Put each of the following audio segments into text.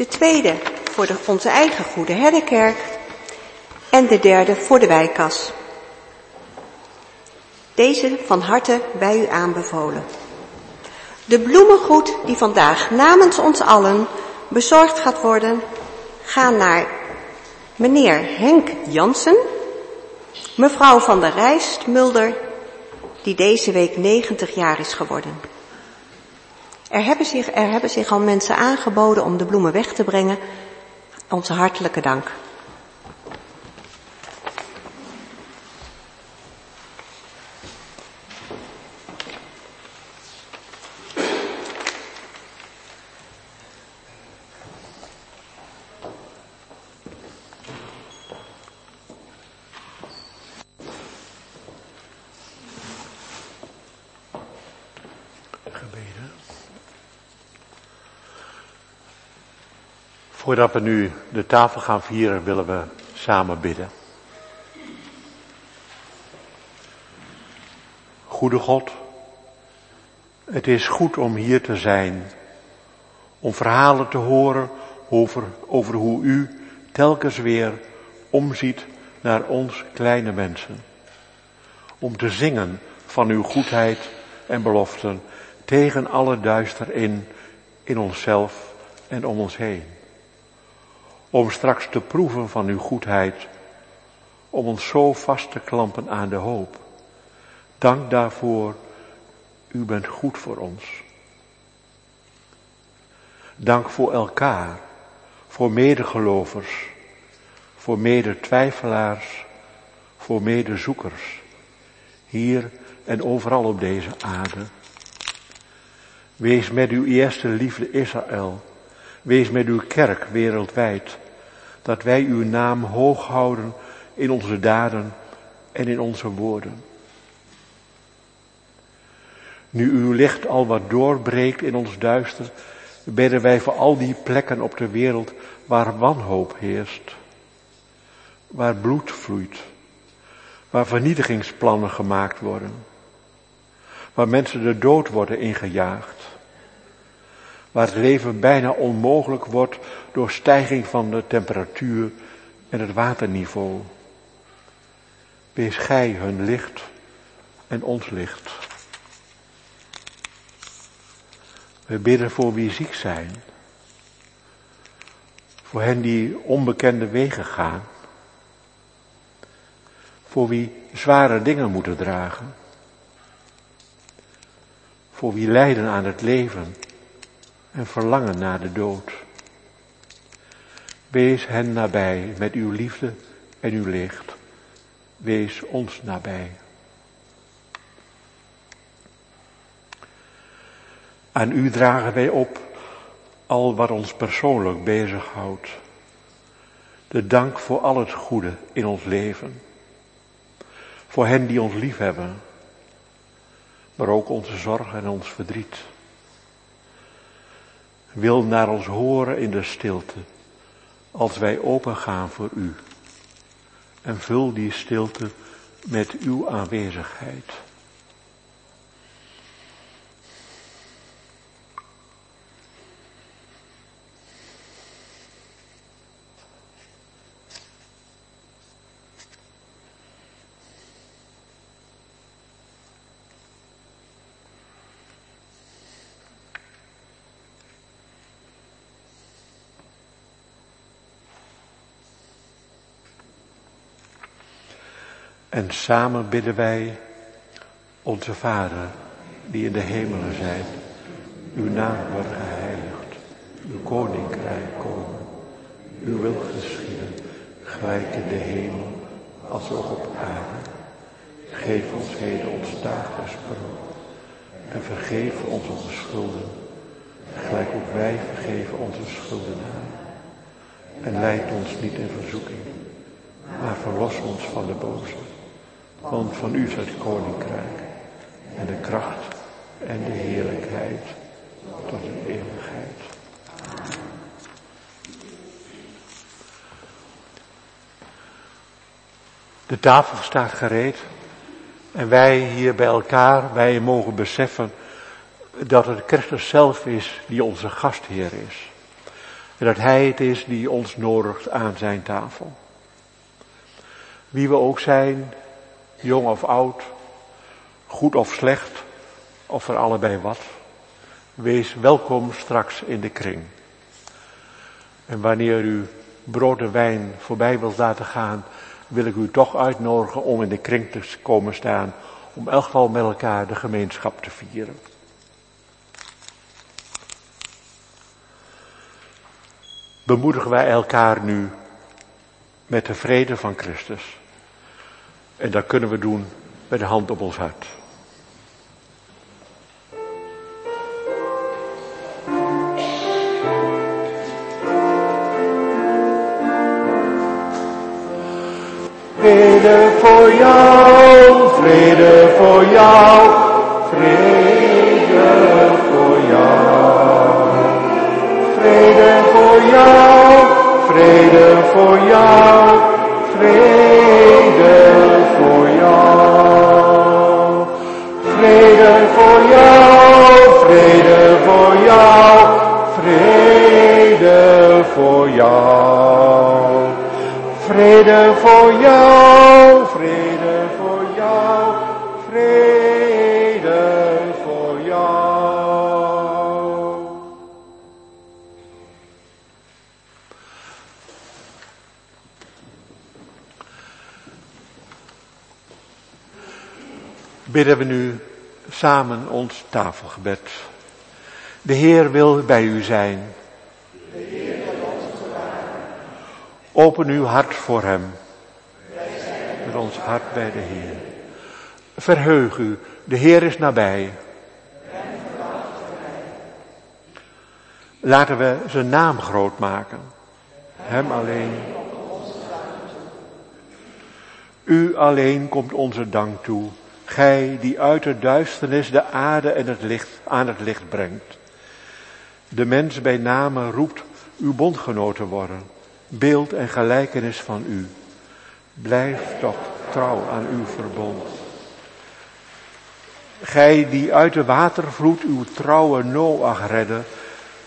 De tweede voor de, onze eigen Goede Herdenkerk. En de derde voor de wijkas. Deze van harte bij u aanbevolen. De bloemengoed die vandaag namens ons allen bezorgd gaat worden, gaan naar meneer Henk Jansen, mevrouw van der Rijst Mulder, die deze week 90 jaar is geworden. Er hebben, zich, er hebben zich al mensen aangeboden om de bloemen weg te brengen. Onze hartelijke dank. Voordat we nu de tafel gaan vieren, willen we samen bidden. Goede God, het is goed om hier te zijn, om verhalen te horen over, over hoe u telkens weer omziet naar ons kleine mensen. Om te zingen van uw goedheid en beloften tegen alle duister in, in onszelf en om ons heen om straks te proeven van uw goedheid, om ons zo vast te klampen aan de hoop. Dank daarvoor, u bent goed voor ons. Dank voor elkaar, voor medegelovers, voor medetwijfelaars, voor medezoekers, hier en overal op deze aarde. Wees met uw eerste liefde Israël Wees met uw kerk wereldwijd, dat wij uw naam hoog houden in onze daden en in onze woorden. Nu uw licht al wat doorbreekt in ons duister, bidden wij voor al die plekken op de wereld waar wanhoop heerst, waar bloed vloeit, waar vernietigingsplannen gemaakt worden, waar mensen de dood worden ingejaagd waar het leven bijna onmogelijk wordt door stijging van de temperatuur en het waterniveau. Wees gij hun licht en ons licht. We bidden voor wie ziek zijn. Voor hen die onbekende wegen gaan. Voor wie zware dingen moeten dragen. Voor wie lijden aan het leven en verlangen naar de dood. Wees hen nabij met uw liefde en uw licht. Wees ons nabij. Aan u dragen wij op al wat ons persoonlijk bezighoudt. De dank voor al het goede in ons leven. Voor hen die ons lief hebben. Maar ook onze zorg en ons verdriet wil naar ons horen in de stilte, als wij opengaan voor u. En vul die stilte met uw aanwezigheid. En samen bidden wij, onze Vader, die in de hemelen zijt, uw naam wordt geheiligd, uw koninkrijk komen, uw wil geschieden, gelijk in de hemel als ook op aarde. Geef ons heden ons dagelijks brood en vergeef ons onze schulden, gelijk ook wij vergeven onze schuldenaren. En leid ons niet in verzoeking, maar verlos ons van de boze. Want van u is het koninkrijk en de kracht en de heerlijkheid tot de eeuwigheid. De tafel staat gereed en wij hier bij elkaar, wij mogen beseffen dat het Christus zelf is die onze gastheer is. En dat Hij het is die ons nodigt aan zijn tafel. Wie we ook zijn, jong of oud, goed of slecht, of voor allebei wat. Wees welkom straks in de kring. En wanneer u brood en wijn voorbij wilt laten gaan, wil ik u toch uitnodigen om in de kring te komen staan, om elk geval met elkaar de gemeenschap te vieren. Bemoedigen wij elkaar nu met de vrede van Christus. En dat kunnen we doen met de hand op ons hart. Vrede voor jou, vrede voor jou, vrede voor jou. Vrede voor jou, vrede voor jou, vrede Bidden we nu samen ons tafelgebed. De Heer wil bij u zijn. Open uw hart voor Hem. Met ons hart bij de Heer. Verheug u, de Heer is nabij. Laten we zijn naam groot maken. Hem alleen. U alleen komt onze dank toe. Gij die uit de duisternis de aarde en het licht aan het licht brengt. De mens bij name roept uw bondgenoten worden beeld en gelijkenis van u. Blijf toch trouw aan uw verbond. Gij die uit de watervloed uw trouwe Noach redde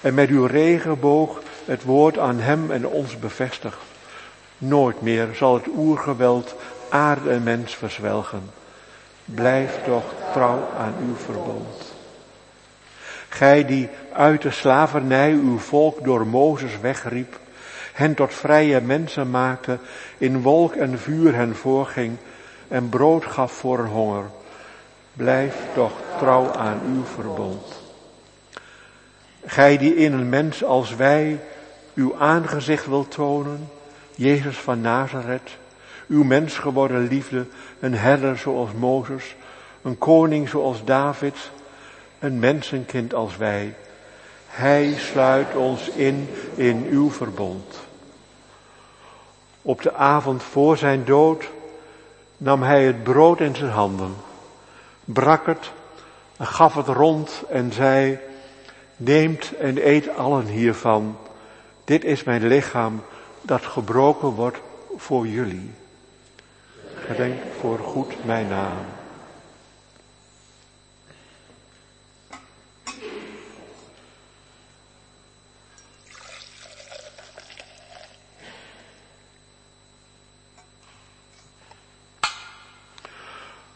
en met uw regenboog het woord aan hem en ons bevestigt. Nooit meer zal het oergeweld aarde en mens verzwelgen. Blijf toch trouw aan uw verbond. Gij die uit de slavernij uw volk door Mozes wegriep hen tot vrije mensen maakte, in wolk en vuur hen voorging en brood gaf voor honger. Blijf toch trouw aan uw verbond. Gij die in een mens als wij uw aangezicht wilt tonen, Jezus van Nazareth, uw mens geworden liefde, een herder zoals Mozes, een koning zoals David, een mensenkind als wij. Hij sluit ons in in uw verbond. Op de avond voor zijn dood nam hij het brood in zijn handen, brak het, gaf het rond en zei, neemt en eet allen hiervan. Dit is mijn lichaam dat gebroken wordt voor jullie. Gedenk voor goed mijn naam.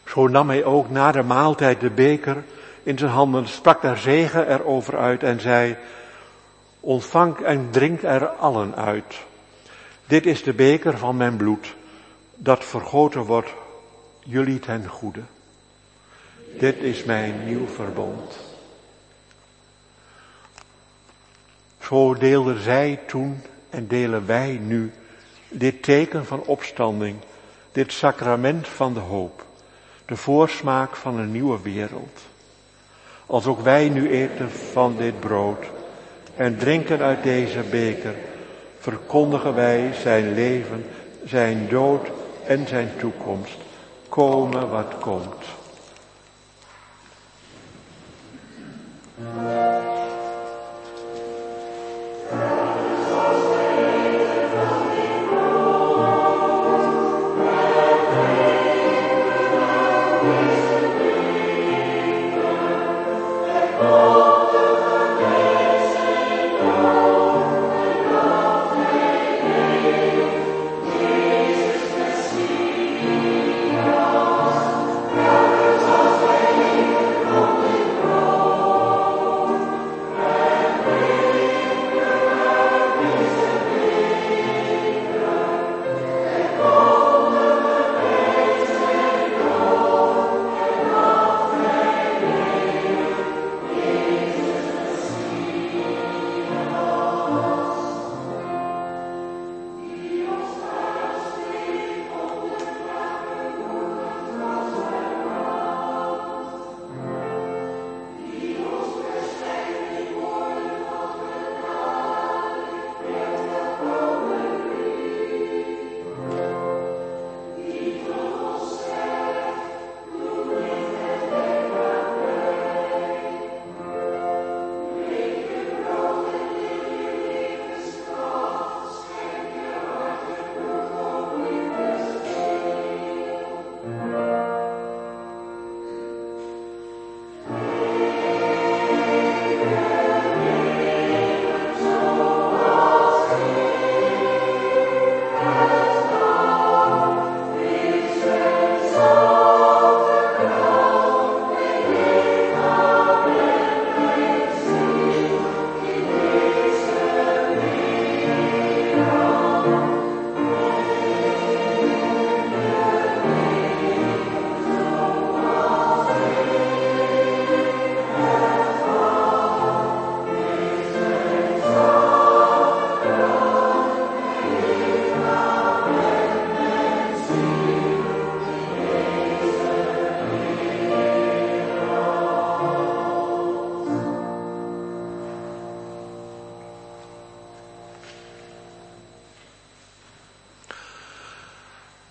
Zo nam hij ook na de maaltijd de beker in zijn handen, sprak daar zegen erover uit en zei, ontvang en drink er allen uit. Dit is de beker van mijn bloed, dat vergoten wordt jullie ten goede. Dit is mijn nieuw verbond. Zo deelden zij toen en delen wij nu dit teken van opstanding, dit sacrament van de hoop de voorsmaak van een nieuwe wereld. Als ook wij nu eten van dit brood en drinken uit deze beker, verkondigen wij zijn leven, zijn dood en zijn toekomst. Komen wat komt.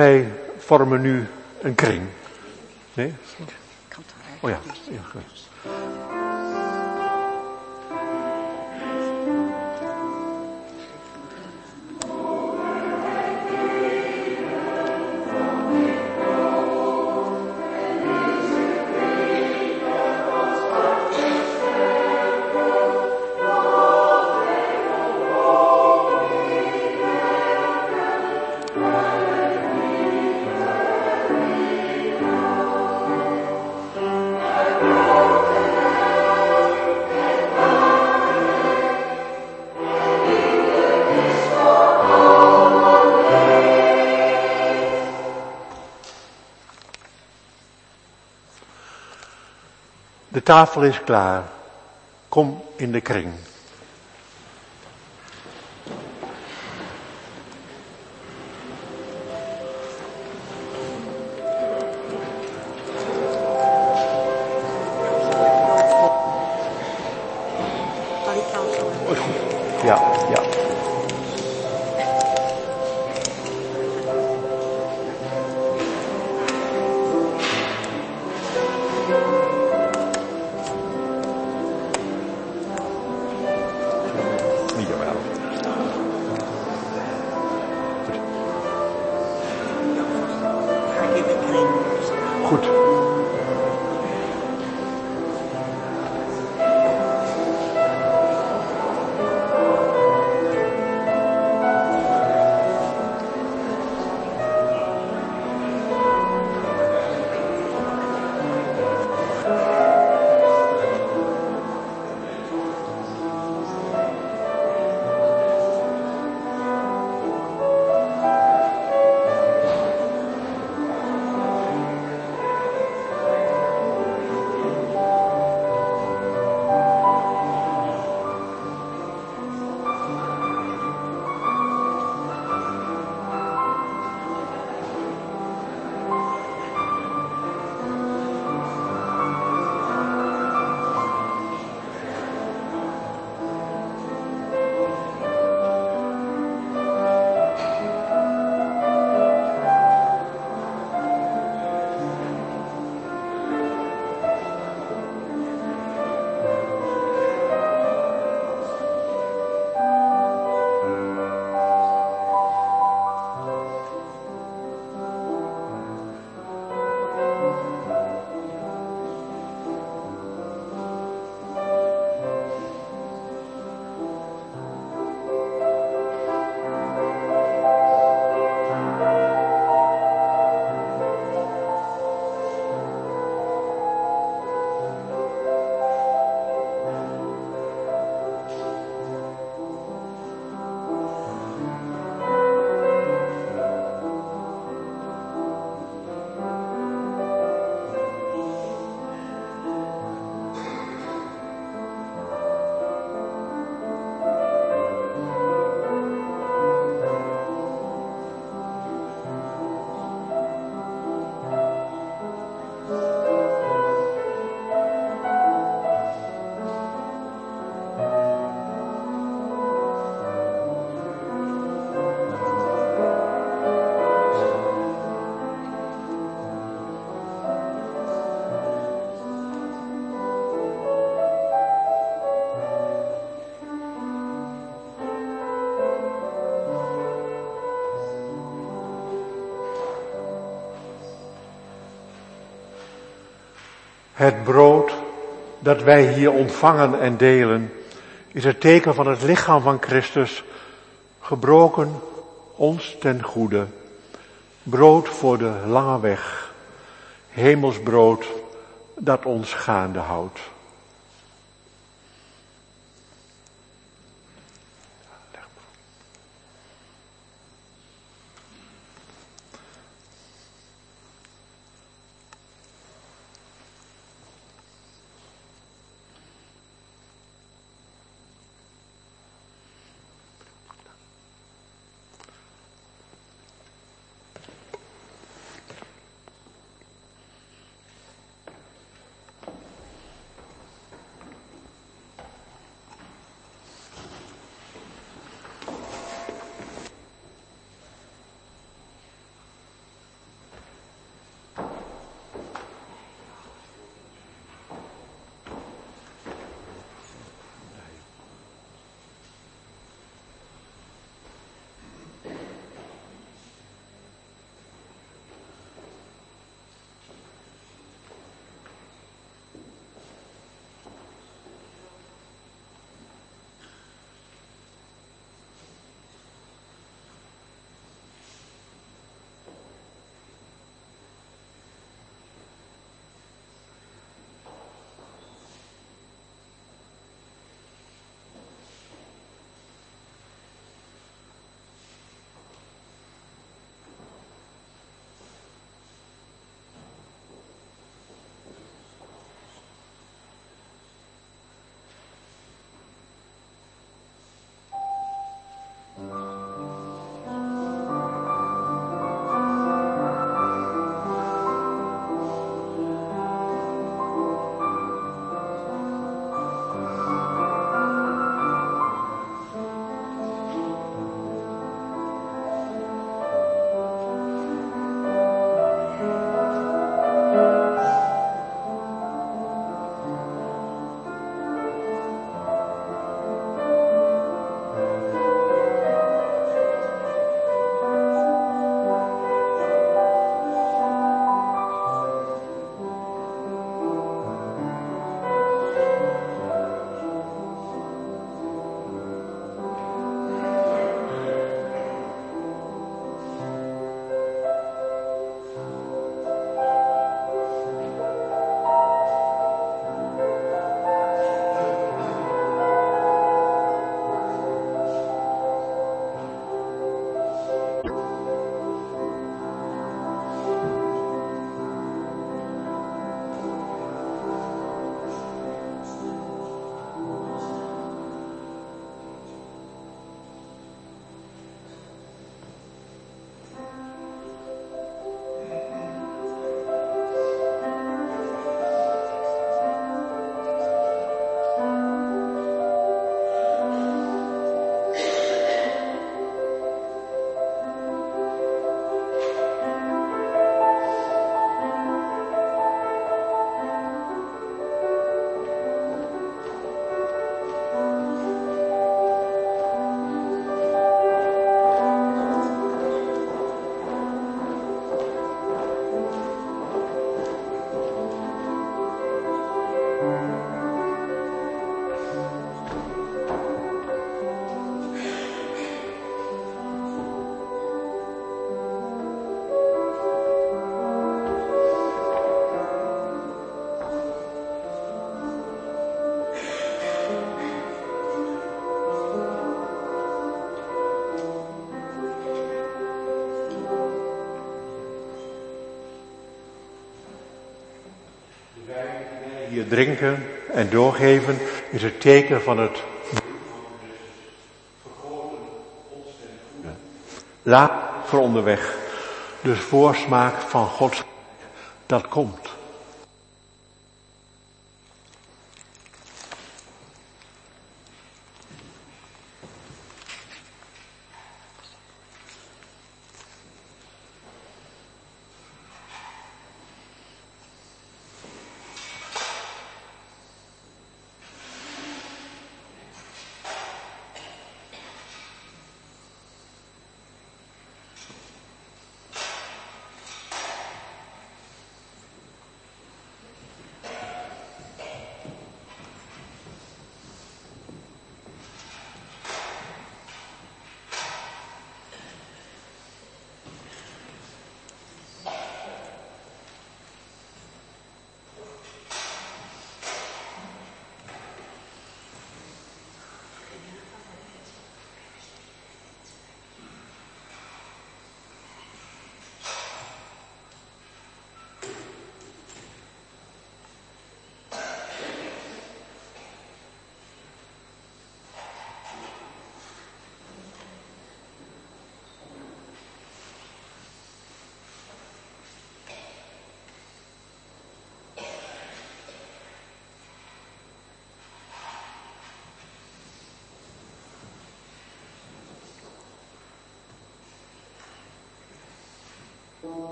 Wij vormen nu een kring. Nee? Oh ja. ja tafel is klaar. Kom in de kring. Het brood dat wij hier ontvangen en delen is het teken van het lichaam van Christus, gebroken ons ten goede. Brood voor de lange weg, hemelsbrood dat ons gaande houdt. Drinken en doorgeven is het teken van het laat voor onderweg. Dus voorsmaak van Gods dat komt.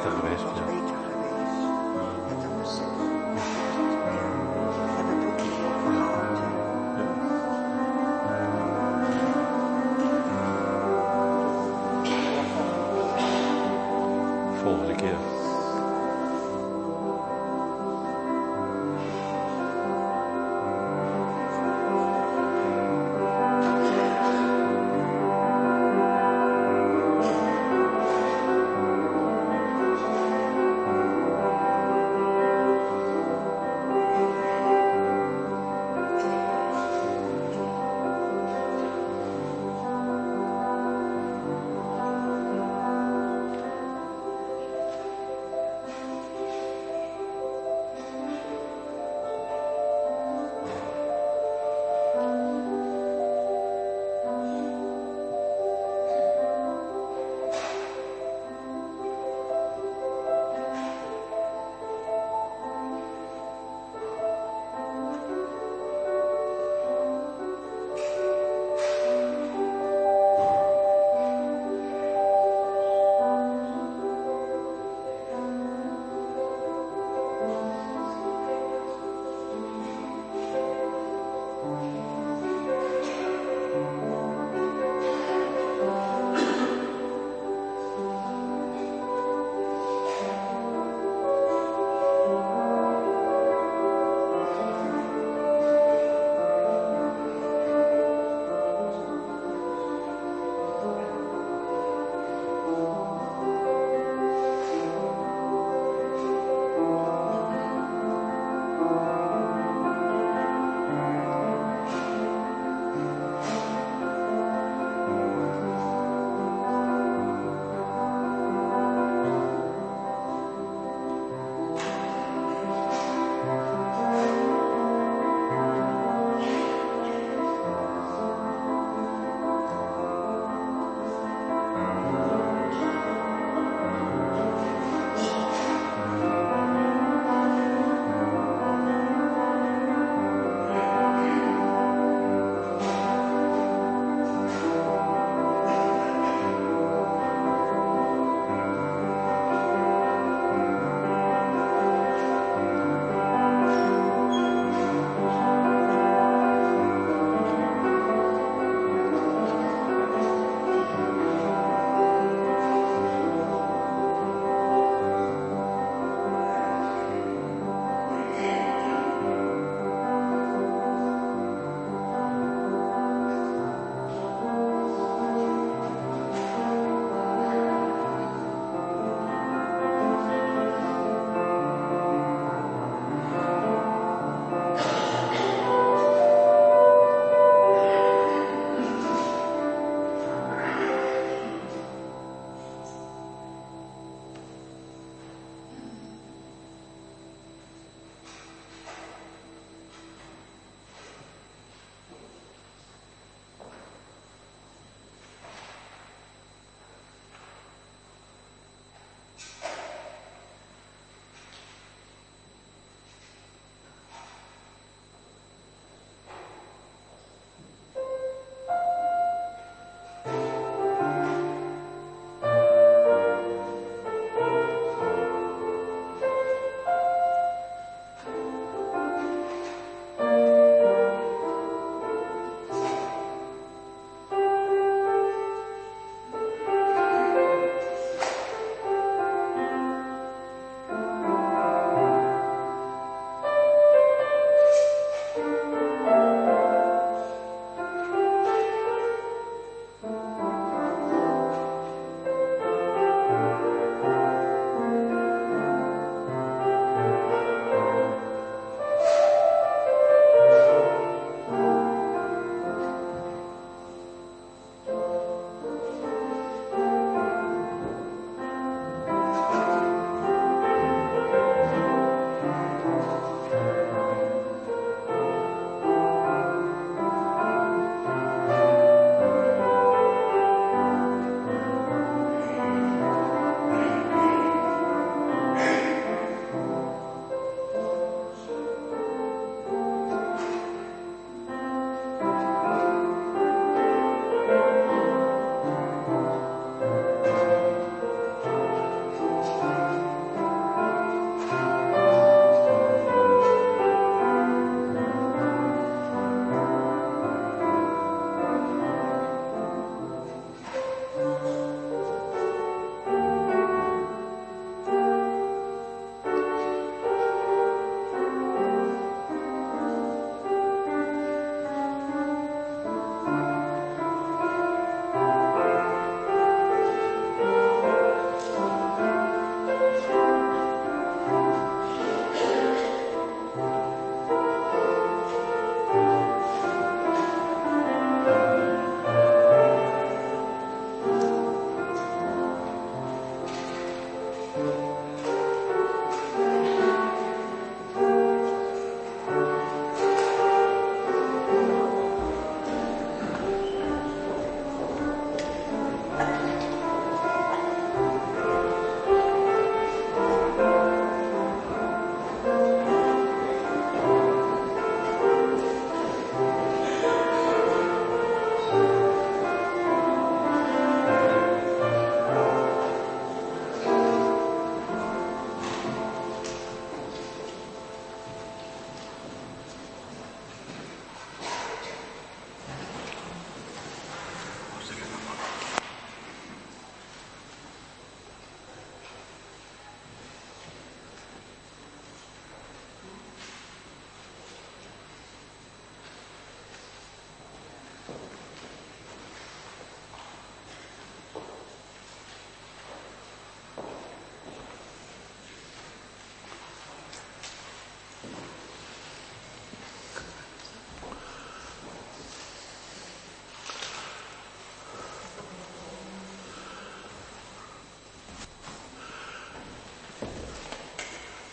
Perfecto.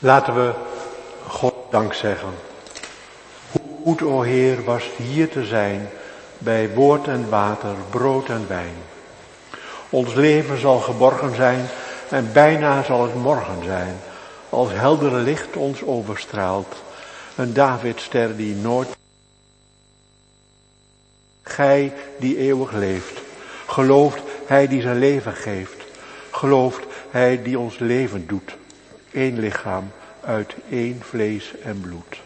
Laten we God dank zeggen. Hoe goed, o Heer, was hier te zijn bij woord en water, brood en wijn. Ons leven zal geborgen zijn en bijna zal het morgen zijn, als heldere licht ons overstraalt. Een Davidster die nooit... Gij die eeuwig leeft, gelooft Hij die zijn leven geeft, gelooft Hij die ons leven doet. Eén lichaam uit één vlees en bloed.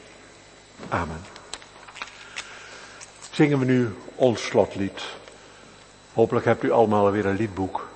Amen. Zingen we nu ons slotlied. Hopelijk hebt u allemaal weer een liedboek.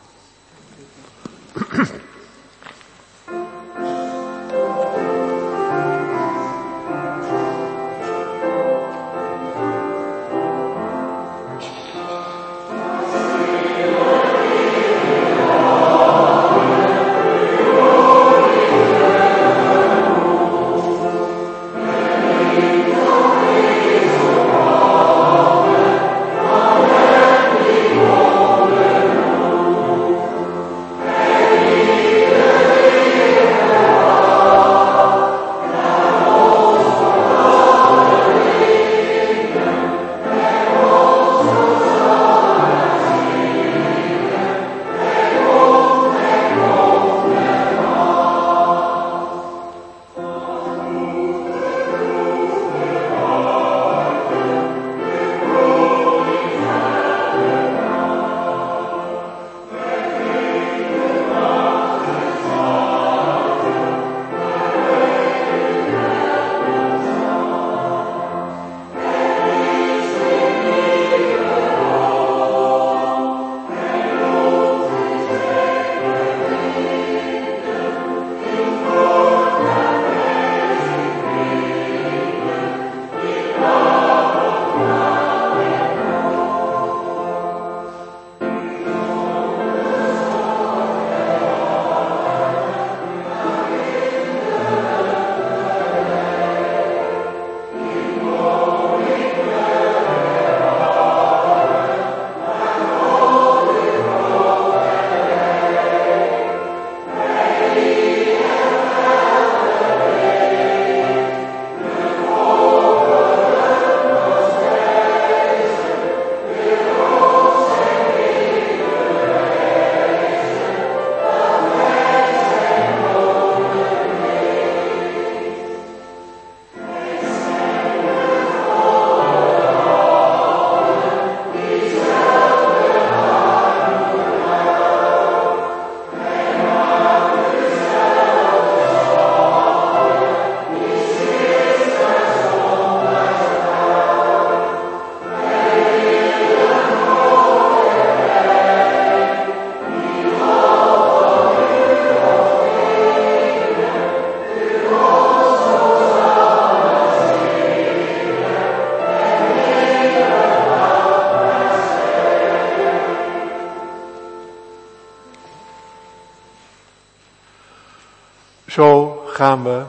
Gaan we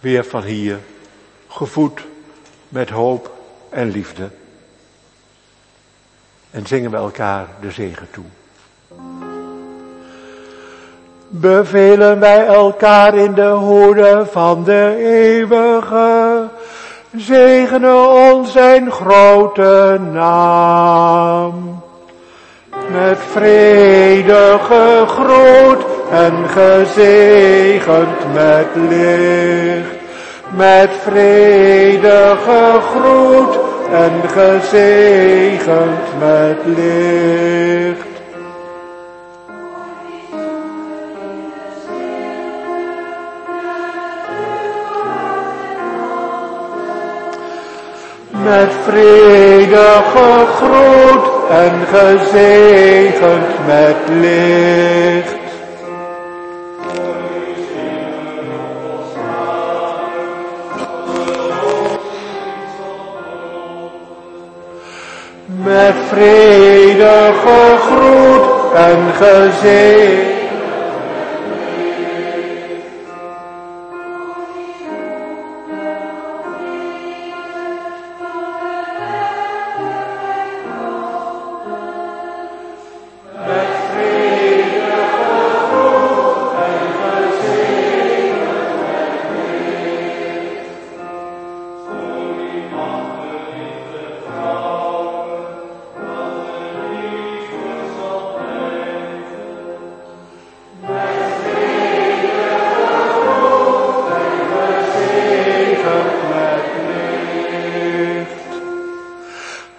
weer van hier, gevoed met hoop en liefde. En zingen we elkaar de zegen toe. Bevelen wij elkaar in de hoede van de eeuwige, zegenen ons zijn grote naam. Met vredige groet en gezegend met licht, met vredige groet en gezegend met licht. Met vredige groet en gezegend met licht. Met vredige groet en gezegend. Met vredige groet en gezegend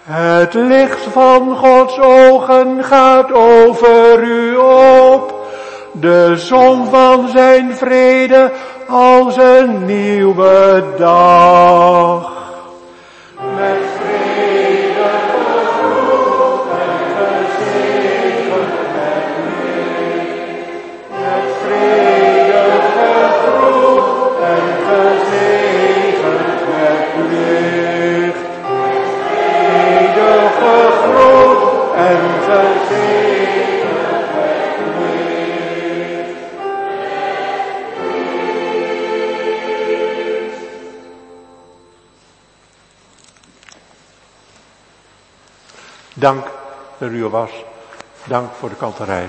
Het licht van Gods ogen gaat over u op. De zon van zijn vrede als een nieuwe dag. Dank dat u was. Dank voor de kanterij.